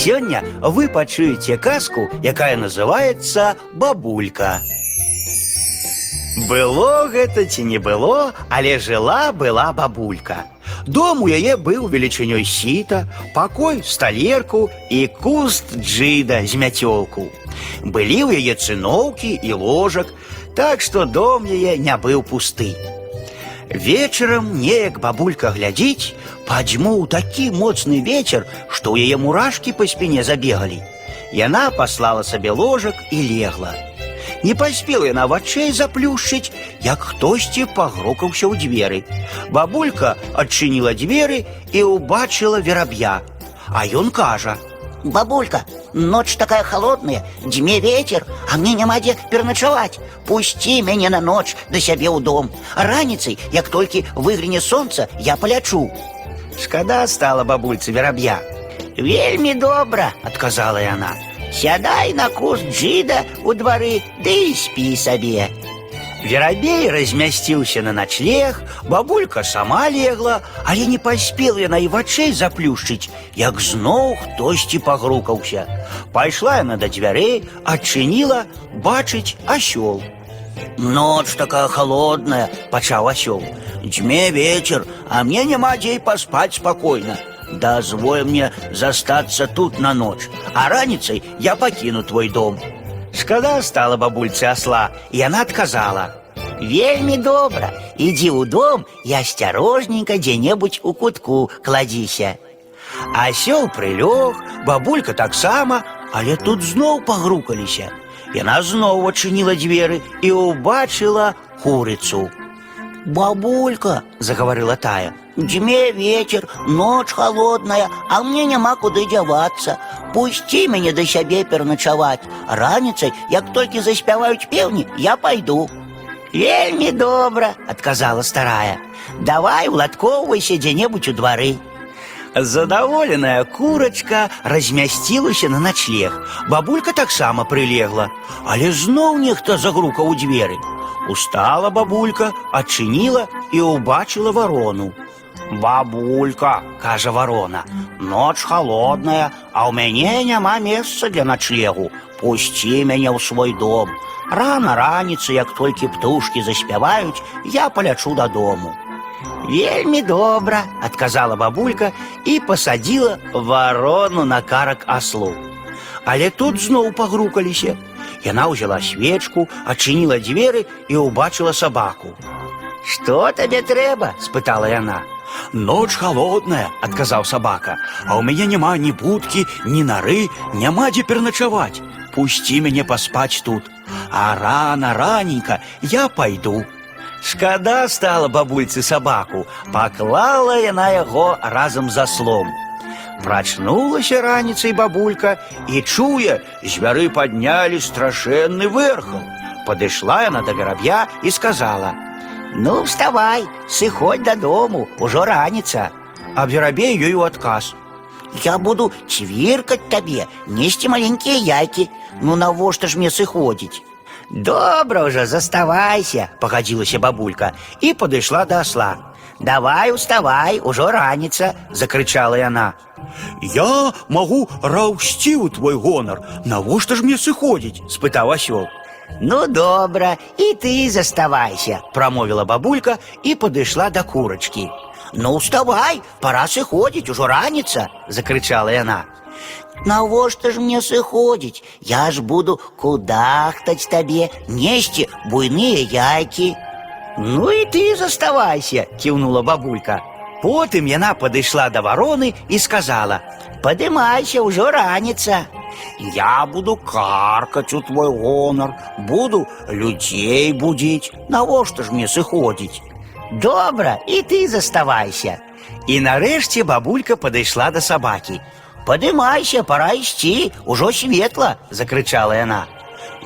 Сёння вы пачуеце казку, якая называется бабулька. Было гэта ці не было, але жила была бабулька. Дом у яе быў велічынёй сіта, пакой сталерку і куст джыда з мяцёлку. Былі ў яе цыноўкі і ложак, так што дом яе не быў пусты. Вечарам неяк бабулька глядзіць, падзьмуў такі моцны вечар, што ў яе мурашкі па спіне забегалі. Яна паслала сабе ложак і легла. Не паспела яна вачэй заплюшчыць, як хтосьці пагрукаўся ў дзверы. Бабулька адчыніла дзверы і ўбачыла вераб'я. А ён кажа: Бабулька, ночь такая холодная, дьме ветер, а мне няма дзе пераначаваць. Пусці мяне на ноч да сябе ў дом. Раніцай, як толькі выгляне сонца, я палячу. Шкада стала бабульцы вераб'я. Вельмі добра, адказала яна. Сядай на куст джіда у двары, ды і спі сабе. Верабей размясціўся на начлег, бабулька сама легла, але не паспела яна і вачэй заплюшчыць, як зноў хтосьці пагрукаўся. Пайшла яна да дзвярэй, адчыніла, бачыць асёл. Ноч такая холодная, Пачаў асёл. Дьме вечер, а мне няма дзе і паспаць спакойна. Дазволь мне застацца тут на ноч, а раніцай я пакіну твой дом. Шкада стала бабульцы асла, і яна адказала: Вельмі добра, ідзі ў дом і асцярожненька дзе-небудзь у кутку кладзіся. Асёл прылёг, бабулька таксама, але тут зноў пагрукаліся. Яна зноў адчыніла дзверы і ўбачыла курыцу. Бабулька, Загаварыла тая. Дьме вечер, ночь холодная, а мне няма куды дзявацца. Пусці мяне да сябе пераначаваць. Раніцай, як толькі заспяваюць пеўні, я пайду. Вельмі добра, адказала старая. Давай уладкоўвайся дзе-небудзь у двары. Задаволеная курочка размясцілася на начлег. Бабулька таксама прылегла, але зноў нехта загрукаў у дзверы. Устала бабулька, адчыніла і ўбачыла варону. Бабулька, кажа варона, ноч холодная, а ў мяне няма месца для начлегу. Пусці мяне ў свой дом. Рана раніцы, як толькі птушкі заспяваюць, я палячу дадому. Вельмі добра, адказала бабулька і пасадзіла варону на карак аслу. Але тут зноў пагрукаліся. Яна ўзяла свечку, адчыніла дзверы і ўбачыла сабаку. Што табе трэба? спытала яна. Ноч холодная, адказаў сабака, а ў мяне няма ні будкі, ні нары, няма дзе пераначаваць. Пусці мяне паспаць тут. А рана раненька я пайду. Шкада стала бабульцы сабаку, паклала яна яго разам з аслом. Прачнулася раніцай бабулька і чуе, звяры паднялі страшэнны вэрхал. Падышла яна да вераб'я і сказала: Ну, вставай, сыходь дадому, ужо раніца. А верабей ёй у адказ. Я буду цвіркаць табе, несці маленькія яйкі. Ну навошта ж мне сыходзіць? Добра ўжо заставайся, пагадзілася бабулька і падышла да асла. Давай уставай, ужо раніца, закрычала яна. Я магу раўсці ў твой гонар. Навошта ж мне сыходзіць? спытаў асёл. Ну добра, і ты заставайся. прамовіла бабулька і падышла да курачкі. Ну уставай, пора сыходзіць, ужо раніца, закрычала яна. Навошта ж мне сыходзіць? Я ж буду кудахтаць табе, несці буйныя яйкі. Ну і ты заставайся, кіўнула бабулька. Потым яна падышла да вароны і сказала: Падымайся, ўжо раніца. Я буду каркаць у твой гонар, буду людзей будзіць. Навошта ж мне сыходзіць? Добра, і ты заставайся. І нарэшце бабулька падышла да сабакі. Падымайся, пора ісці, ужо светла, закрычала яна.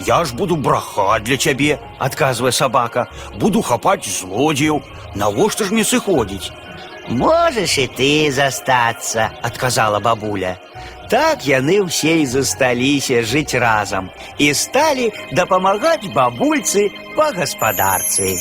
Я ж буду брахаць для цябе, адказвае сабака, буду хапаць злодзеяў. Навошта ж мне сыходзіць? Можаш і ты застацца, адказала бабуля. Так яны ўсе і засталіся жыць разам і сталі дапамагаць бабульцы па гаспадарцы.